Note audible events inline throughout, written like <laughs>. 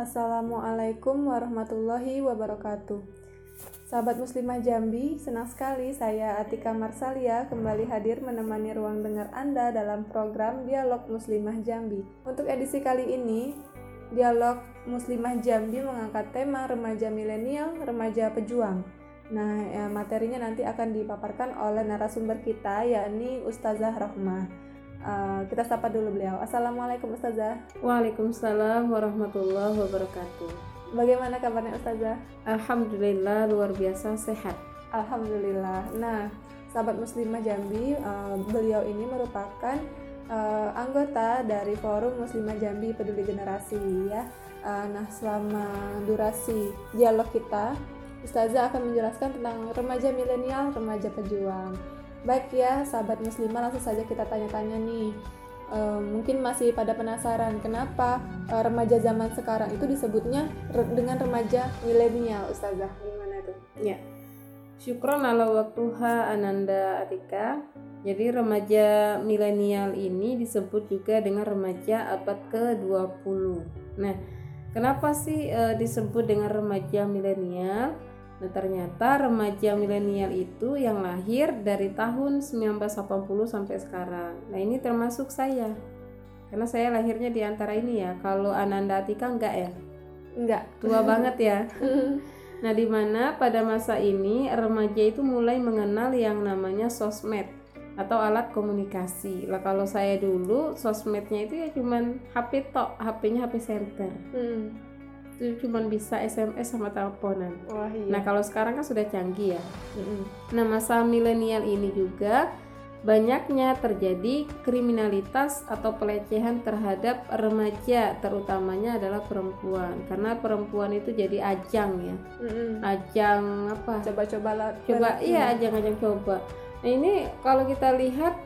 Assalamualaikum warahmatullahi wabarakatuh. Sahabat Muslimah Jambi, senang sekali saya Atika Marsalia kembali hadir menemani ruang dengar Anda dalam program Dialog Muslimah Jambi. Untuk edisi kali ini, Dialog Muslimah Jambi mengangkat tema remaja milenial, remaja pejuang. Nah, ya, materinya nanti akan dipaparkan oleh narasumber kita yakni Ustazah Rahmah. Uh, kita sapa dulu beliau. Assalamualaikum Ustazah. Waalaikumsalam warahmatullahi wabarakatuh. Bagaimana kabarnya Ustazah? Alhamdulillah luar biasa sehat. Alhamdulillah. Nah, sahabat muslimah Jambi, uh, beliau ini merupakan uh, anggota dari Forum Muslimah Jambi Peduli Generasi ya. Uh, nah, selama durasi dialog kita, Ustazah akan menjelaskan tentang remaja milenial, remaja pejuang. Baik ya, sahabat muslimah langsung saja kita tanya-tanya nih. E, mungkin masih pada penasaran kenapa e, remaja zaman sekarang itu disebutnya re dengan remaja milenial, Ustazah. Gimana tuh? Ya. Syukron ala waktuha Ananda Atika. Jadi remaja milenial ini disebut juga dengan remaja abad ke-20. Nah, kenapa sih e, disebut dengan remaja milenial? Nah, ternyata remaja milenial itu yang lahir dari tahun 1980 sampai sekarang. Nah, ini termasuk saya. Karena saya lahirnya di antara ini ya. Kalau Ananda Atika enggak ya? Enggak. Tua <laughs> banget ya. Nah, di mana pada masa ini remaja itu mulai mengenal yang namanya sosmed atau alat komunikasi. Lah kalau saya dulu sosmednya itu ya cuman HP tok, HP-nya HP center. Hmm itu cuma bisa SMS sama teleponan. Wah, iya. Nah kalau sekarang kan sudah canggih ya. Mm-hmm. Nah masa milenial ini juga banyaknya terjadi kriminalitas atau pelecehan terhadap remaja terutamanya adalah perempuan karena perempuan itu jadi ajang ya mm-hmm. ajang apa coba-coba lah coba iya ajang-ajang coba nah ini kalau kita lihat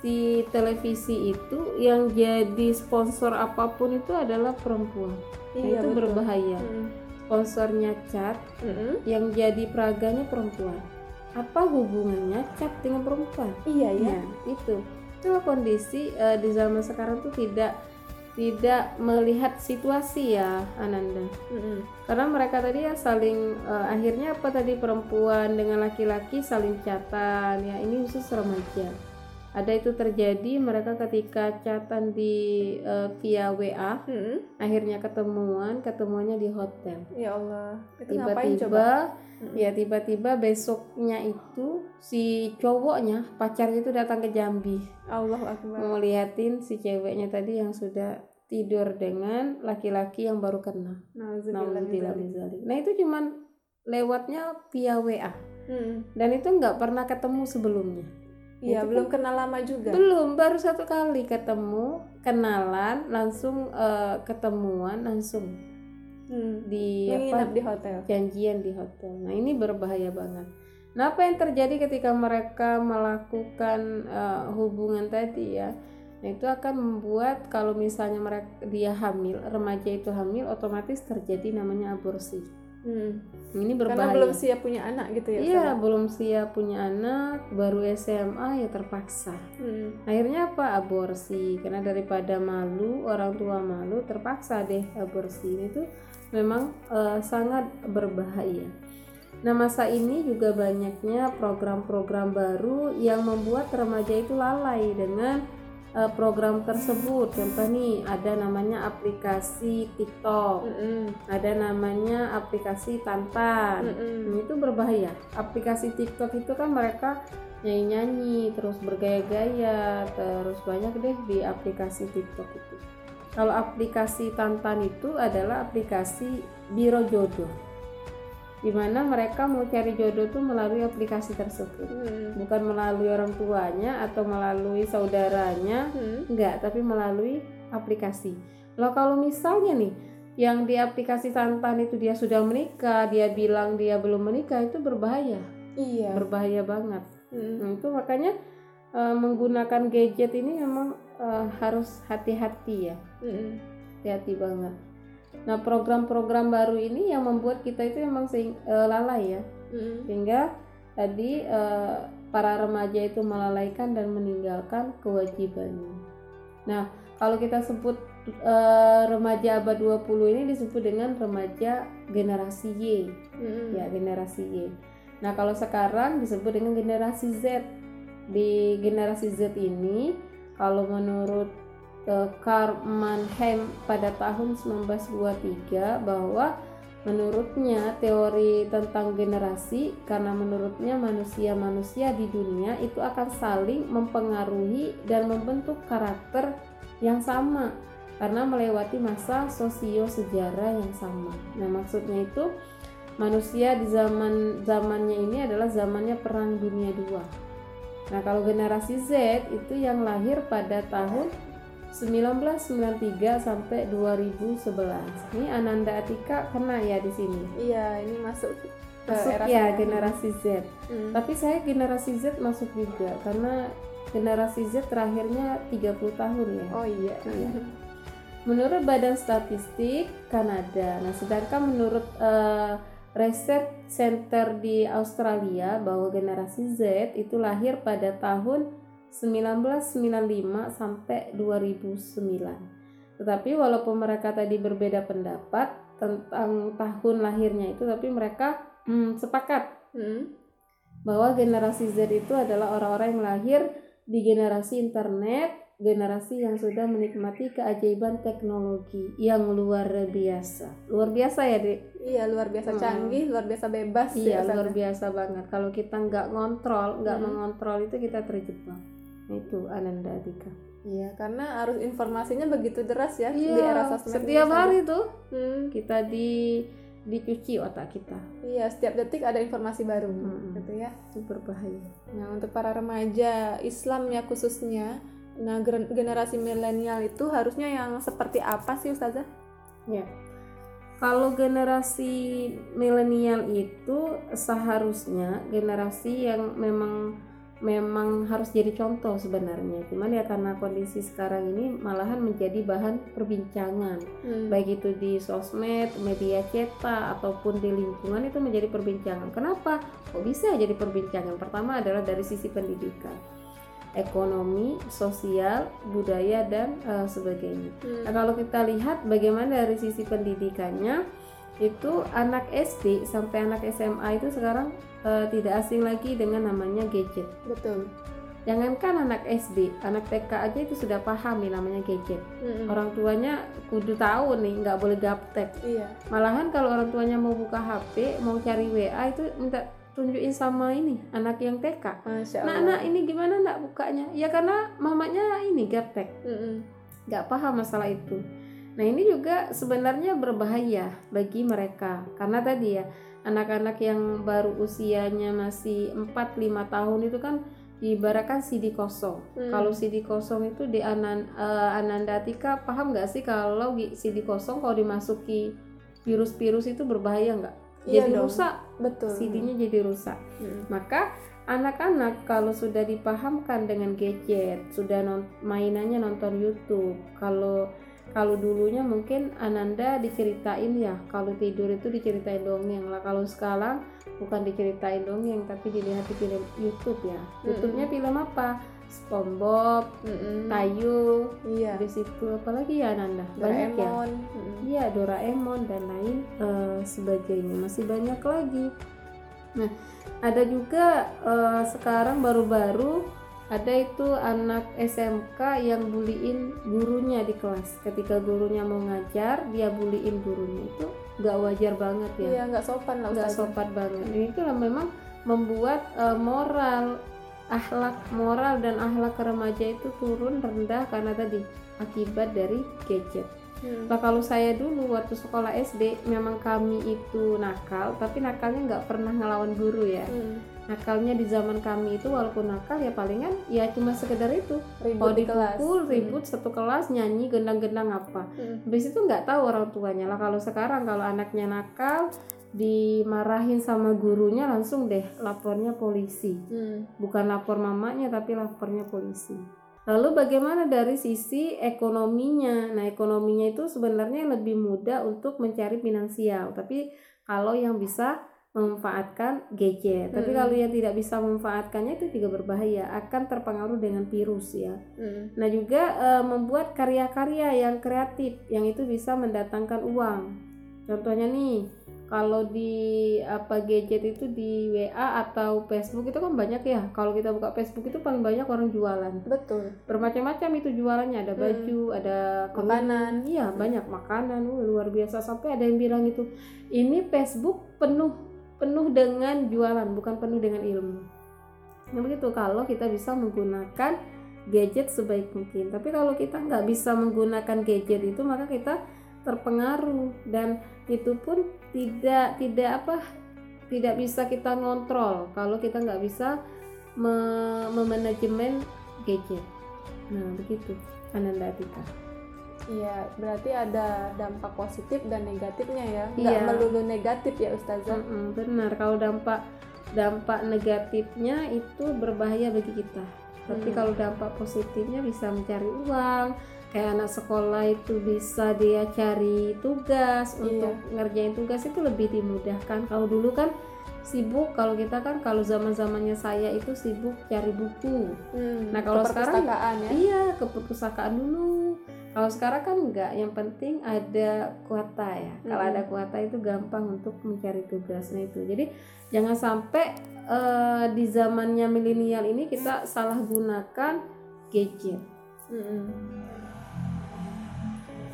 di televisi itu yang jadi sponsor apa pun itu adalah perempuan iya, itu betul. berbahaya hmm. sponsornya cat hmm. yang jadi peraganya perempuan apa hubungannya cat dengan perempuan iya ya nah, itu itu kondisi uh, di zaman sekarang tuh tidak tidak melihat situasi ya Ananda mm-hmm. karena mereka tadi ya saling uh, akhirnya apa tadi perempuan dengan laki-laki saling catatan ya ini khusus remaja ada itu terjadi mereka ketika catatan di uh, via WA hmm. akhirnya ketemuan ketemuannya di hotel. Ya Allah tiba-tiba hmm. ya tiba-tiba besoknya itu si cowoknya pacarnya itu datang ke Jambi. Allah Akbar. Mau liatin si ceweknya tadi yang sudah tidur dengan laki-laki yang baru kenal. Nah itu cuman lewatnya via WA hmm. dan itu nggak pernah ketemu sebelumnya Iya, belum kenal lama juga. Belum, baru satu kali ketemu, kenalan, langsung uh, ketemuan, langsung hmm. di apa? di hotel. Janjian di hotel. Nah, ini berbahaya banget. Nah, apa yang terjadi ketika mereka melakukan uh, hubungan tadi ya? Nah, itu akan membuat kalau misalnya mereka dia hamil, remaja itu hamil, otomatis terjadi namanya aborsi Hmm. Ini berbahaya. Karena belum siap punya anak gitu ya? Iya, belum siap punya anak, baru SMA ya terpaksa. Hmm. Akhirnya apa? Aborsi. Karena daripada malu, orang tua malu, terpaksa deh aborsi. Itu memang uh, sangat berbahaya. Nah, masa ini juga banyaknya program-program baru yang membuat remaja itu lalai dengan uh, program tersebut. Contoh nih ada namanya aplikasi TikTok. Mm -hmm. ada namanya aplikasi Tantan. Mm -hmm. itu berbahaya. Aplikasi TikTok itu kan mereka nyanyi-nyanyi terus bergaya-gaya terus banyak deh di aplikasi TikTok itu. Kalau aplikasi Tantan itu adalah aplikasi biro jodoh di mana mereka mau cari jodoh tuh melalui aplikasi tersebut hmm. bukan melalui orang tuanya atau melalui saudaranya hmm. enggak tapi melalui aplikasi lo kalau misalnya nih yang di aplikasi santan itu dia sudah menikah dia bilang dia belum menikah itu berbahaya iya berbahaya banget hmm. nah, itu makanya uh, menggunakan gadget ini memang uh, harus hati-hati ya hmm. hati-hati banget Nah, program-program baru ini yang membuat kita itu memang sing, uh, lalai ya. Mm-hmm. Sehingga tadi uh, para remaja itu melalaikan dan meninggalkan kewajibannya. Nah, kalau kita sebut uh, remaja abad 20 ini disebut dengan remaja generasi Y. Hmm. Ya, generasi Y. Nah, kalau sekarang disebut dengan generasi Z. Di generasi Z ini kalau menurut uh, Karl Mannheim pada tahun 1923 bahwa menurutnya teori tentang generasi karena menurutnya manusia-manusia di dunia itu akan saling mempengaruhi dan membentuk karakter yang sama karena melewati masa sosio sejarah yang sama. Nah, maksudnya itu manusia di zaman zamannya ini adalah zamannya perang dunia II. Nah, kalau generasi Z itu yang lahir pada tahun 1993 sampai 2011. Ini Ananda Atika kena ya di sini. Iya, ini masuk masuk era ya generasi Z. Hmm. Tapi saya generasi Z masuk juga karena generasi Z terakhirnya 30 tahun ya. Oh iya. iya. Menurut Badan Statistik Kanada, nah sedangkan menurut uh, Research Center di Australia bahwa generasi Z itu lahir pada tahun 1995 sampai 2009. Tetapi walaupun mereka tadi berbeda pendapat tentang tahun lahirnya itu, tapi mereka hmm, sepakat hmm, bahwa generasi Z itu adalah orang-orang yang lahir di generasi internet generasi yang sudah menikmati keajaiban teknologi yang luar biasa. Luar biasa ya, Dek? Iya, luar biasa hmm. canggih, luar biasa bebas. Iya, luar biasa banget. Kalau kita nggak ngontrol, nggak hmm. mengontrol itu kita terjebak. Itu Ananda Adika. Iya, karena arus informasinya begitu deras ya iya, di era sosmed. Setiap hari tuh hmm. kita di dicuci otak kita. Iya, setiap detik ada informasi baru, hmm. gitu ya. Itu berbahaya. Nah, untuk para remaja Islam ya khususnya Nah, generasi milenial itu harusnya yang seperti apa sih Ustazah? Ya. Kalau generasi milenial itu seharusnya generasi yang memang memang harus jadi contoh sebenarnya. Cuman ya karena kondisi sekarang ini malahan menjadi bahan perbincangan. Hmm. Baik itu di sosmed, media cetak ataupun di lingkungan itu menjadi perbincangan. Kenapa? Kok bisa jadi perbincangan? Pertama adalah dari sisi pendidikan ekonomi, sosial, budaya dan uh, sebagainya. Hmm. Nah, kalau kita lihat bagaimana dari sisi pendidikannya itu anak SD sampai anak SMA itu sekarang uh, tidak asing lagi dengan namanya gadget. Betul. Jangankan anak SD, anak TK aja itu sudah paham nih namanya gadget. Hmm. Orang tuanya kudu tahu nih, nggak boleh gaptek. Iya. Malahan kalau orang tuanya mau buka HP, mau cari WA itu minta tunjukin sama ini anak yang TK. Nah, anak ini gimana nak bukanya? Ya karena mamanya ini gaptek. Mm -mm. Gak paham masalah itu. Nah, ini juga sebenarnya berbahaya bagi mereka karena tadi ya anak-anak yang baru usianya masih 4 5 tahun itu kan diibaratkan CD kosong. Hmm. Kalau CD kosong itu di Anan, uh, Anandatika paham nggak sih kalau CD kosong kalau dimasuki virus-virus itu berbahaya nggak? iya jadi dong. rusak betul CD-nya jadi rusak hmm. maka anak-anak kalau sudah dipahamkan dengan gadget sudah non mainannya nonton YouTube kalau kalau dulunya mungkin Ananda diceritain ya kalau tidur itu diceritain dongeng lah kalau sekarang bukan diceritain dongeng tapi dilihat di film YouTube ya hmm. YouTube-nya film apa SpongeBob, mm -mm. Tayu, iya. di situ apalagi ya Nanda banyak ya, iya Doraemon dan lain uh, sebagainya masih banyak lagi. Nah ada juga uh, sekarang baru-baru ada itu anak SMK yang buliin gurunya di kelas ketika gurunya mau ngajar dia buliin gurunya itu nggak wajar banget ya iya nggak sopan lah nggak sopan banget ini itu memang membuat uh, moral akhlak moral dan akhlak remaja itu turun rendah karena tadi akibat dari gadget. Hmm. Nah kalau saya dulu waktu sekolah SD memang kami itu nakal, tapi nakalnya nggak pernah ngelawan guru ya. Hmm. Nakalnya di zaman kami itu walaupun nakal ya palingan ya cuma sekedar itu ribut di kelas, hmm. ribut hmm. satu kelas nyanyi gendang-gendang apa. Hmm. Habis itu nggak tahu orang tuanya lah. Kalau sekarang kalau anaknya nakal dimarahin sama gurunya langsung deh lapornya polisi hmm. bukan lapor mamanya tapi lapornya polisi lalu bagaimana dari sisi ekonominya nah ekonominya itu sebenarnya lebih mudah untuk mencari finansial tapi kalau yang bisa memanfaatkan gadget. Tapi Hmm. kalau yang tidak bisa memanfaatkannya itu juga berbahaya, akan terpengaruh dengan virus ya. Mm. Nah juga eh, membuat karya-karya yang kreatif yang itu bisa mendatangkan uang. Contohnya nih, kalau di apa gadget itu di WA atau Facebook itu kan banyak ya. Kalau kita buka Facebook itu paling banyak orang jualan. betul Bermacam-macam itu jualannya, ada baju, ada Hmm. kerudung. Makanan. Iya, banyak makanan. Luar biasa sampai ada yang bilang itu ini Facebook penuh penuh dengan jualan, bukan penuh dengan ilmu. Nah begitu kalau kita bisa menggunakan gadget sebaik mungkin. Tapi kalau kita nggak bisa menggunakan gadget itu maka kita terpengaruh dan itu pun tidak tidak apa tidak bisa kita ngontrol kalau kita nggak bisa me- memanajemen gadget. Nah begitu Ananda Atika. Iya, berarti ada dampak positif dan negatifnya ya. Nggak Iya. melulu negatif ya Ustazah. Mm-mm, benar kalau dampak dampak negatifnya itu berbahaya bagi kita tapi Hmm. kalau dampak positifnya bisa mencari uang kayak anak sekolah itu bisa dia cari tugas untuk ngerjain tugas itu lebih dimudahkan kalau dulu kan sibuk kalau kita kan kalau zaman zamannya saya itu sibuk cari buku Hmm, Nah, kalau sekarang- ya. iya ke perpustakaan dulu kalau sekarang kan enggak yang penting ada kuota ya kalau Mm. ada kuota itu gampang untuk mencari tugasnya itu jadi jangan sampai eh, di zamannya milenial ini kita salah gunakan gadget Mm-mm.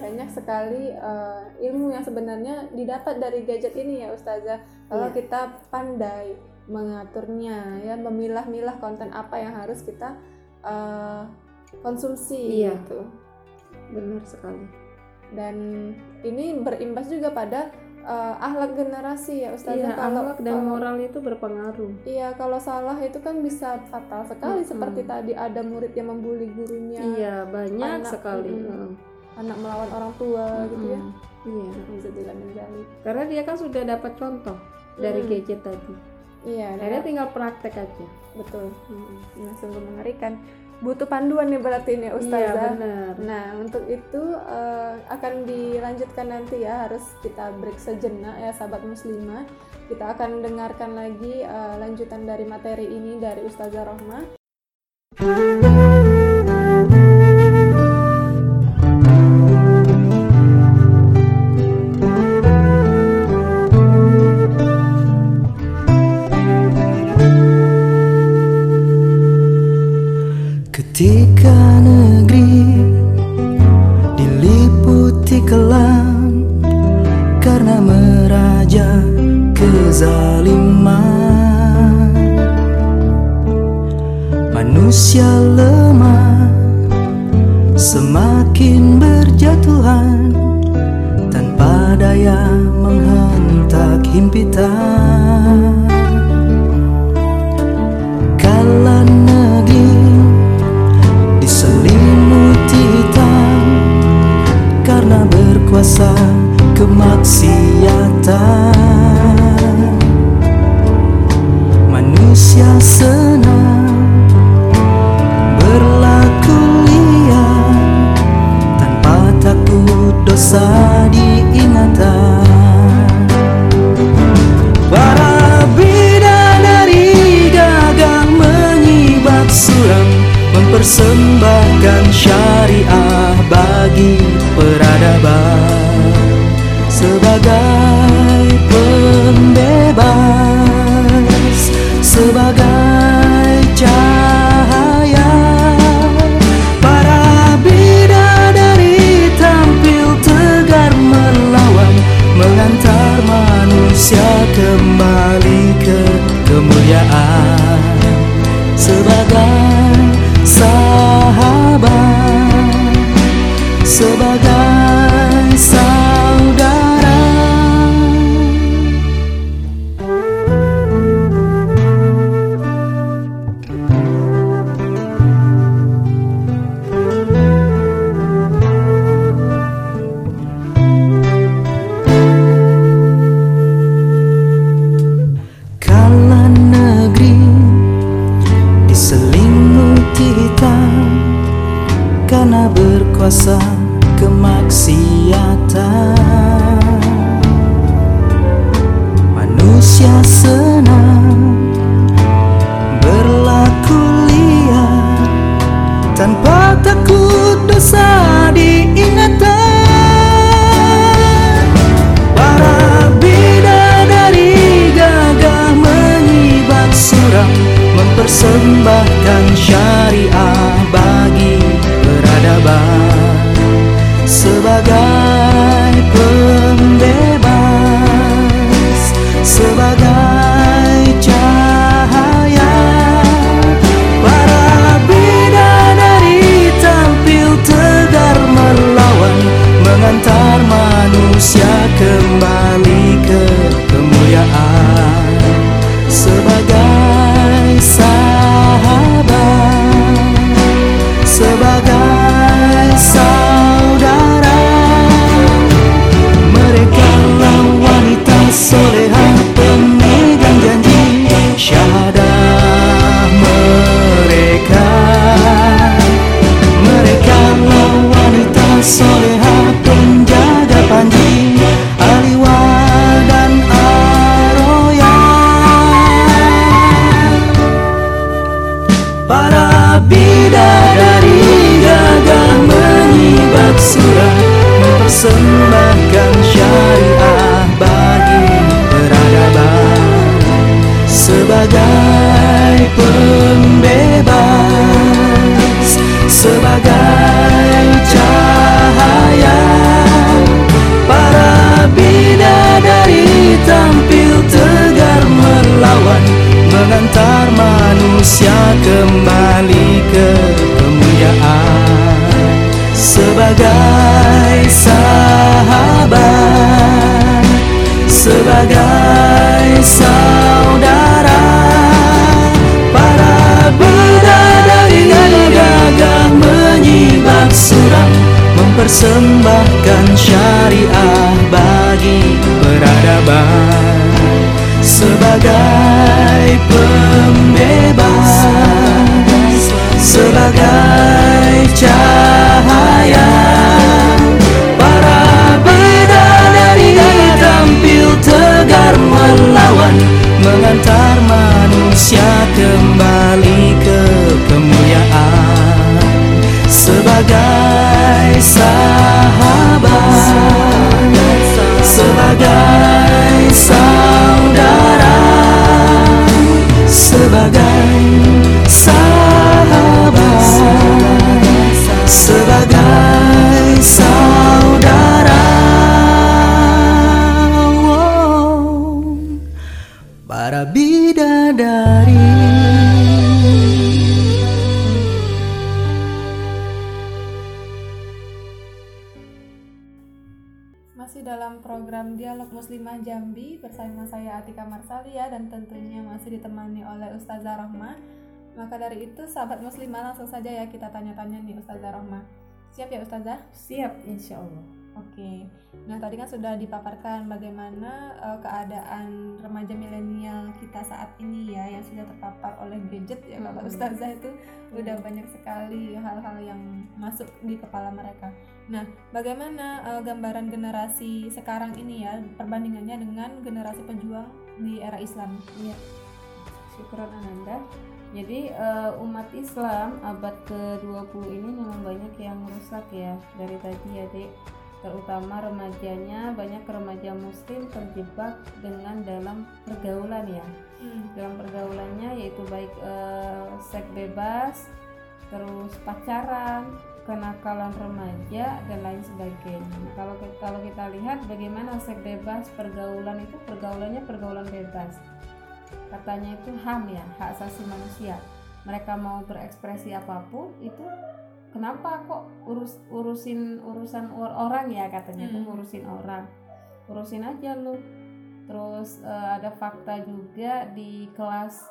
Banyak sekali eh, ilmu yang sebenarnya didapat dari gadget ini ya Ustazah. Kalau Iya. kita pandai mengaturnya ya, memilah-milah konten apa yang harus kita eh, konsumsi Iya. gitu. Benar sekali Dan ini berimbas juga pada eh, akhlak generasi ya Ustazah. iya kalau akhlak dan kalau- moral itu berpengaruh Iya, kalau salah itu kan bisa fatal sekali Mm-mm. seperti tadi ada murid yang membuli gurunya, iya banyak Anak, sekali. Heeh. anak melawan orang tua gitu ya. Iya Alhamdulillah menjali. karena dia kan sudah dapat contoh dari Mm. gadget tadi Iya, akhirnya tinggal praktek aja betul. Mm-mm. Nah, sungguh mengerikan. Butuh panduan nih berarti ini iya Ustazah. benar Nah, untuk itu eh, akan dilanjutkan nanti ya, harus kita break sejenak ya sahabat muslimah. Kita akan dengarkan lagi eh, lanjutan dari materi ini dari Ustazah Rohmah. Ketika negeri diliputi kelam karena meraja kezaliman, manusia berkuasa kemaksiatan. Manusia senang kembali ke kemuliaan. Sebagai sahabat Sebagai pembebas Sebagai cahaya. Para bidadari tampil tegar melawan Mengantar manusia kembali ke kemuliaan. Sebagai sahabat Sebagai saudara Mempersembahkan syariah bagi peradaban Sebagai pembebas Sebagai cahaya. Para bidadari tampil tegar melawan Mengantar manusia kembali ke kemuliaan Sebagai sahabat Sebagai saudara Sebagai bersama saya Atika Marsalia dan tentunya masih ditemani oleh Ustazah Rohmah. Maka dari itu sahabat muslimah langsung saja ya kita tanya-tanya nih Ustazah Rohmah. Siap ya Ustazah? Siap insya Allah. Oke. Nah, tadi kan sudah dipaparkan bagaimana eh, keadaan remaja milenial kita saat ini ya yang sudah terpapar oleh gadget ya Bapak Hmm. Ustazah itu udah banyak sekali hal-hal yang masuk di kepala mereka. Nah, bagaimana eh, gambaran generasi sekarang ini ya perbandingannya dengan generasi pejuang di era Islam? Iya. Syukuran Ananda. Jadi eh, umat Islam abad ke-20 ini memang banyak yang rusak ya dari tadi ya Dek. Terutama remajanya banyak remaja muslim terjebak dengan dalam pergaulan ya. Dalam pergaulannya yaitu baik eh, seks bebas, terus pacaran, kenakalan remaja dan lain sebagainya. Nah, kalau kalau kita lihat bagaimana seks bebas pergaulan itu pergaulannya pergaulan bebas katanya itu HAM ya hak asasi manusia mereka mau berekspresi apa pun itu kenapa kok urus urusin urusan or- orang ya? katanya Hmm. ngurusin orang. Urusin aja lu. Terus eh, ada fakta juga di kelas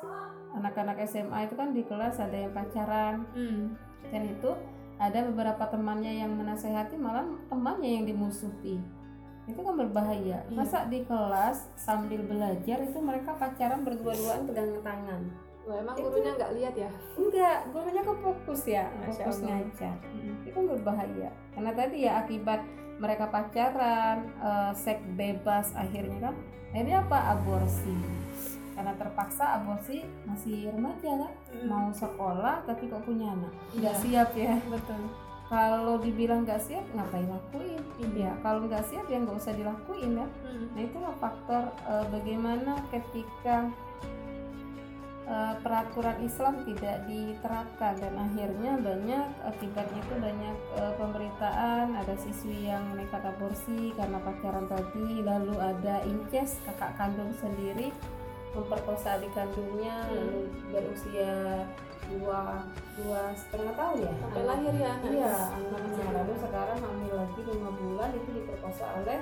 anak-anak SMA itu kan di kelas ada yang pacaran. Hmm. dan itu ada beberapa temannya yang menasehati malah temannya yang dimusuhi. Itu kan berbahaya. Iya. masa di kelas sambil belajar itu mereka pacaran berdua-duaan pegang tangan Emang Itu- gurunya nggak lihat ya? enggak gurunya ke fokus ya Masya fokus Allah. ngajar itu kan berbahaya karena tadi ya akibat mereka pacaran uh, seks bebas akhirnya kan akhirnya apa aborsi karena terpaksa aborsi masih remaja kan Hmm. mau sekolah tapi kok punya anak nggak Iya. siap ya betul kalau dibilang nggak siap ngapain lakuin Iya. ya kalau nggak siap ya nggak usah dilakuin ya Hmm. nah itulah faktor eh, bagaimana ketika eh, peraturan Islam tidak diterapkan dan akhirnya banyak akibatnya itu banyak eh, pemberitaan ada siswi yang nekat aborsi karena pacaran tadi lalu ada incest kakak kandung sendiri memperkosa adik kandungnya Hmm. lalu berusia dua dua setengah tahun ya sampai anak- lahir ya anak. Iya, anaknya lalu sekarang hamil lagi lima bulan itu diperkosa oleh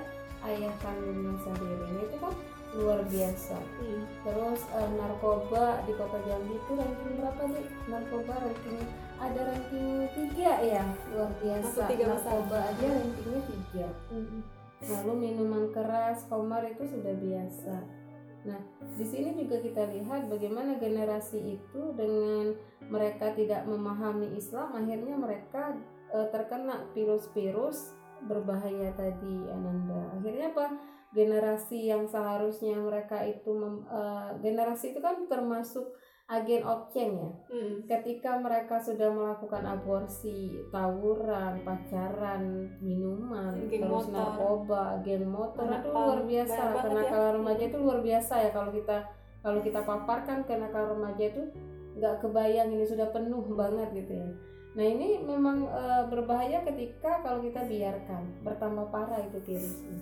ayah kandungnya sendiri. Ini itu kan luar biasa. Hmm. Terus eh, narkoba di kota Jambi itu ranking berapa sih? Narkoba ranking ada ranking tiga ya, luar biasa. Tiga narkoba aja rankingnya tiga. Hmm. Lalu minuman keras, komar itu sudah biasa. Nah, di sini juga kita lihat bagaimana generasi itu dengan mereka tidak memahami Islam, akhirnya mereka eh, terkena virus-virus berbahaya tadi, Ananda. Akhirnya apa? Generasi yang seharusnya mereka itu mem- eh, generasi itu kan termasuk agen of change ya Hmm. ketika mereka sudah melakukan aborsi, tawuran, pacaran, minuman, Geng terus motor. narkoba, geng motor Anak itu luar biasa. Kenakalan ya. remaja itu luar biasa ya kalau kita kalau kita paparkan kenakalan remaja itu nggak kebayang ini sudah penuh banget gitu ya. Nah ini memang e, berbahaya ketika kalau kita biarkan bertambah parah itu virusnya.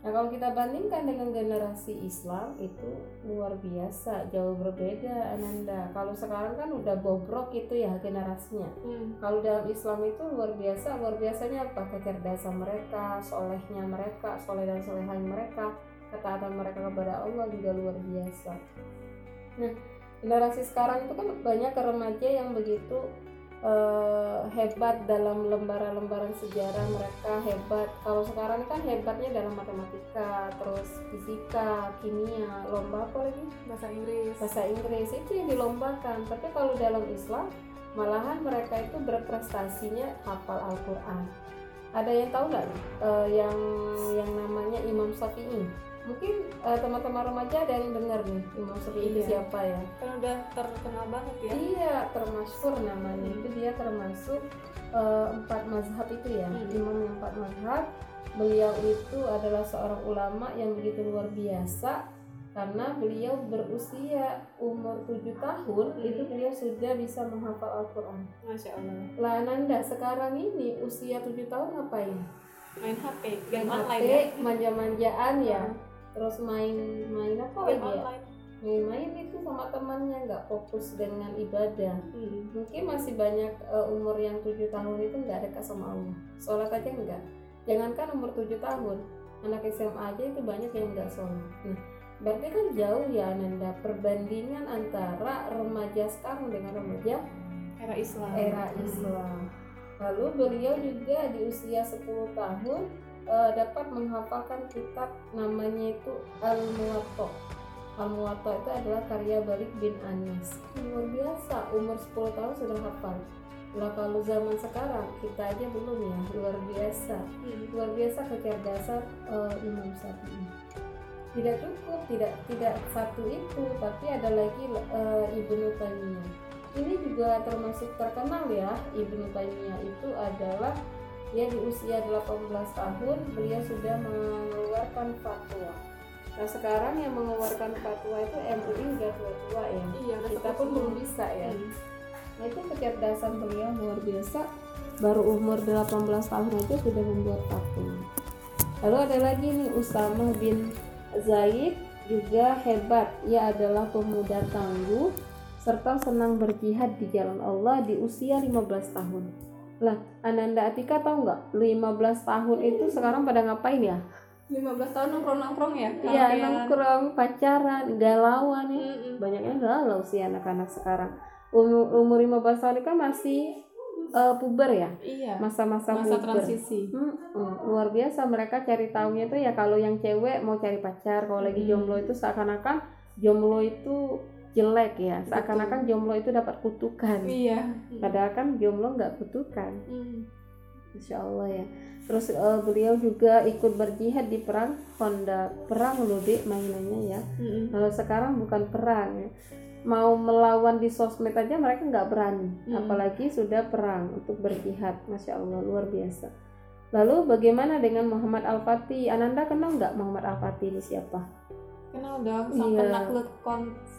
Nah kalau kita bandingkan dengan generasi Islam itu luar biasa jauh berbeda Ananda. Kalau sekarang kan udah bobrok itu ya generasinya. Hmm. Kalau dalam Islam itu luar biasa, luar biasanya apa? Kecerdasan mereka, solehnya mereka, soleh dan solehan mereka, ketaatan mereka kepada Allah juga luar biasa. Nah, generasi sekarang itu kan banyak remaja yang begitu eh, hebat dalam lembaran-lembaran sejarah mereka hebat. Kalau sekarang kan hebatnya dalam matematika, terus fisika, kimia, lomba apa lagi? bahasa Inggris bahasa Inggris itu yang dilombakan tapi kalau dalam Islam malahan mereka itu berprestasinya hafal Al-Quran ada yang tahu nggak eh, yang yang namanya Imam Syafi'i mungkin eh, teman-teman remaja ada yang dengar nih Imam itu Iya. siapa ya? Kan udah terkenal banget ya. Iya termasuk namanya itu dia termasuk eh, empat mazhab itu ya. Hmm. imam yang empat mazhab? Beliau itu adalah seorang ulama yang begitu luar biasa karena beliau berusia umur 7 tahun itu beliau sudah bisa menghafal Al-Quran. Masya Allah. Lah Ananda sekarang ini usia 7 tahun ngapain? main HP Main game online HP, ya. manja-manjaan ya terus main main apa lagi ya? main-main itu sama temannya nggak fokus dengan ibadah. Hmm. mungkin masih banyak uh, umur yang tujuh tahun itu nggak dekat sama Allah. Sholat aja enggak jangankan umur tujuh tahun anak SMA aja itu banyak yang nggak sholat. Nah berarti kan jauh ya Ananda perbandingan antara remaja sekarang dengan remaja era Islam. era Islam. Lalu beliau juga di usia 10 tahun uh, dapat menghafalkan kitab namanya itu Al-Muwatta. Al-Muwatta itu adalah karya Balik bin Anas. Luar biasa umur 10 tahun sudah hafal. Lah kalau zaman sekarang? Kita aja belum ya luar biasa. Hmm. luar biasa kecerdasan eh, Imam Syafi'i. Tidak cukup tidak tidak satu itu tapi ada lagi eh, Ibnu Taimiyah. Ini juga termasuk terkenal ya Ibnu Taimiyah itu adalah dia di usia 18 tahun beliau sudah mengeluarkan fatwa. Nah sekarang yang mengeluarkan fatwa itu MUI udah tua-tua ya? Iya kita pun belum bisa ya? Hmm. Nah itu kecerdasan beliau luar biasa. Baru umur 18 tahun aja sudah membuat patung Lalu ada lagi nih Usama bin Zaid juga hebat. Ia adalah pemuda tangguh serta senang berjihad di jalan Allah di usia 15 tahun lah Ananda Atika tahu nggak? 15 tahun itu sekarang pada ngapain ya? 15 tahun nongkrong-nongkrong ya? Iya nongkrong pacaran galauan ya. Mm-mm. banyaknya galau sih anak-anak sekarang. Umur umur 15 tahun kan masih eh, puber ya? Iya. Masa-masa masa puber. transisi. Hmm, hmm, luar biasa mereka cari tahunya itu ya kalau yang cewek mau cari pacar kalau lagi jomblo itu seakan-akan jomblo itu jelek ya. Seakan-akan jomblo itu dapat kutukan. Iya. Padahal kan jomblo nggak kutukan. Hmm. Masya Allah ya. Terus uh, beliau juga ikut berjihad di perang Honda perang loh dek mainannya ya. Kalau sekarang bukan perang ya. Mau melawan di sosmed aja mereka nggak berani. Mm. apalagi sudah perang untuk berjihad. Masya Allah luar biasa. Lalu bagaimana dengan Muhammad Al-Fatih? Ananda kenal nggak Muhammad Al-Fatih ini siapa? Kenal dong sang Iya. penakluk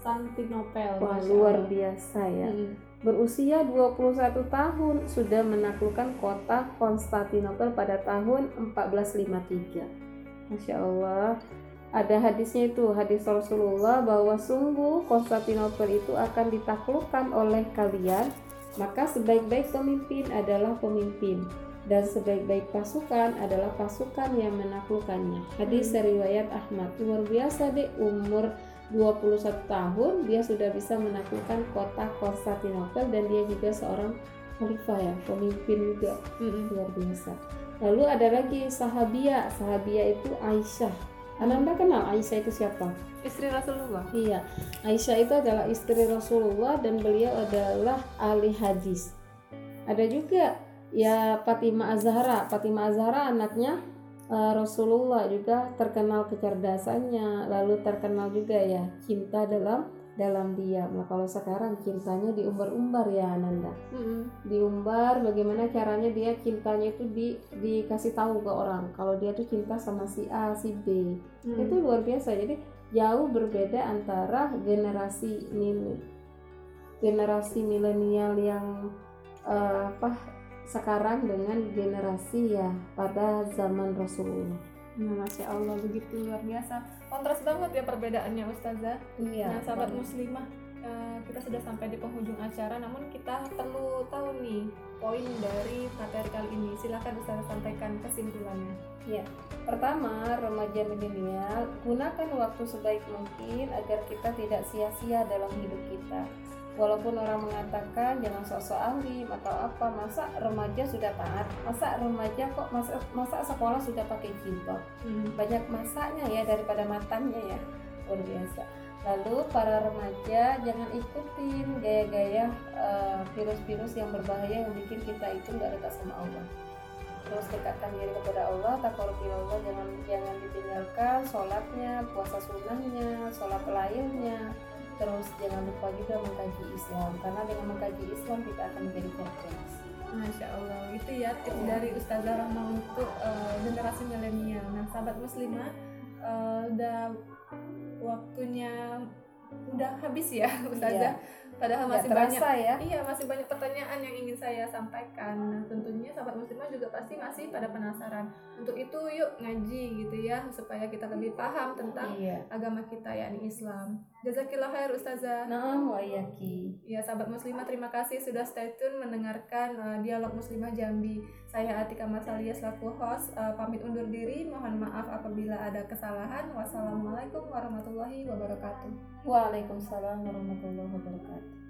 Konstantinopel Wah luar biasa ya Mm. berusia 21 tahun sudah menaklukkan kota Konstantinopel pada tahun 1453. Masya Allah. Ada hadisnya itu, hadis Rasulullah bahwa sungguh Konstantinopel itu akan ditaklukkan oleh kalian, maka sebaik-baik pemimpin adalah pemimpin dan sebaik-baik pasukan adalah pasukan yang menaklukkannya. Hadis dari riwayat Ahmad. Luar biasa deh umur 21 tahun dia sudah bisa menaklukkan kota Konstantinopel dan dia juga seorang khalifah ya, pemimpin juga luar biasa. Lalu ada lagi sahabia, sahabia itu Aisyah. Ananda kenal Aisyah itu siapa? istri Rasulullah Iya, Aisyah itu adalah istri Rasulullah dan beliau adalah ahli hadis. Ada juga ya Fatimah Az-Zahra. Fatimah Az-Zahra anaknya eh, Rasulullah juga terkenal kecerdasannya, lalu terkenal juga ya cinta dalam dalam diam. Nah, kalau sekarang cintanya diumbar-umbar ya Ananda. Mm-mm. Diumbar bagaimana caranya dia cintanya itu di dikasih tahu ke orang kalau dia tuh cinta sama si A, si B Mm. itu luar biasa jadi jauh berbeda antara generasi mil generasi milenial yang eh, apa sekarang dengan generasi ya pada zaman Rasulullah. Nah, Masya Allah begitu luar biasa. Kontras banget ya perbedaannya Ustazah. Iya Nah, sahabat muslimah, eh, kita sudah sampai di penghujung acara, namun kita perlu tahu nih poin dari materi kali ini. Silahkan Ustazah sampaikan kesimpulannya. pertama remaja milenial gunakan waktu sebaik mungkin agar kita tidak sia-sia dalam hidup kita walaupun orang mengatakan jangan sok-sok alim atau apa masa remaja sudah taat? Masa remaja kok masa, masa sekolah sudah pakai jilbab? Banyak masaknya ya daripada matanya ya. Luar biasa. Lalu para remaja jangan ikutin gaya-gaya eh, virus-virus yang berbahaya yang bikin kita itu nggak dekat sama Allah. Terus dekatkan diri kepada Allah takarub Allah jangan jangan ditinggalkan sholatnya puasa sunnahnya sholat lainnya terus jangan lupa juga mengkaji Islam karena dengan mengkaji Islam kita akan menjadi cerdas Masya Allah, itu ya tips dari Ustazah Rahma untuk eh, generasi milenial. Nah, sahabat muslimah, eh, udah waktunya udah habis ya <laughs> Ustazah. Padahal Nggak masih banyak terasa ya Iya, masih banyak pertanyaan yang ingin saya sampaikan. Nah, tentunya sahabat muslimah juga pasti masih pada penasaran. Untuk itu yuk ngaji gitu ya, supaya kita lebih paham tentang iya agama kita yakni Islam. Jazakillah khair Ustazah. nah wa iyaki Ya sahabat muslimah terima kasih sudah stay tune mendengarkan uh, dialog muslimah Jambi. Saya Atika Marsalia selaku host uh, pamit undur diri. Mohon maaf apabila ada kesalahan. Wassalamualaikum warahmatullahi wabarakatuh. Waalaikumsalam warahmatullahi wabarakatuh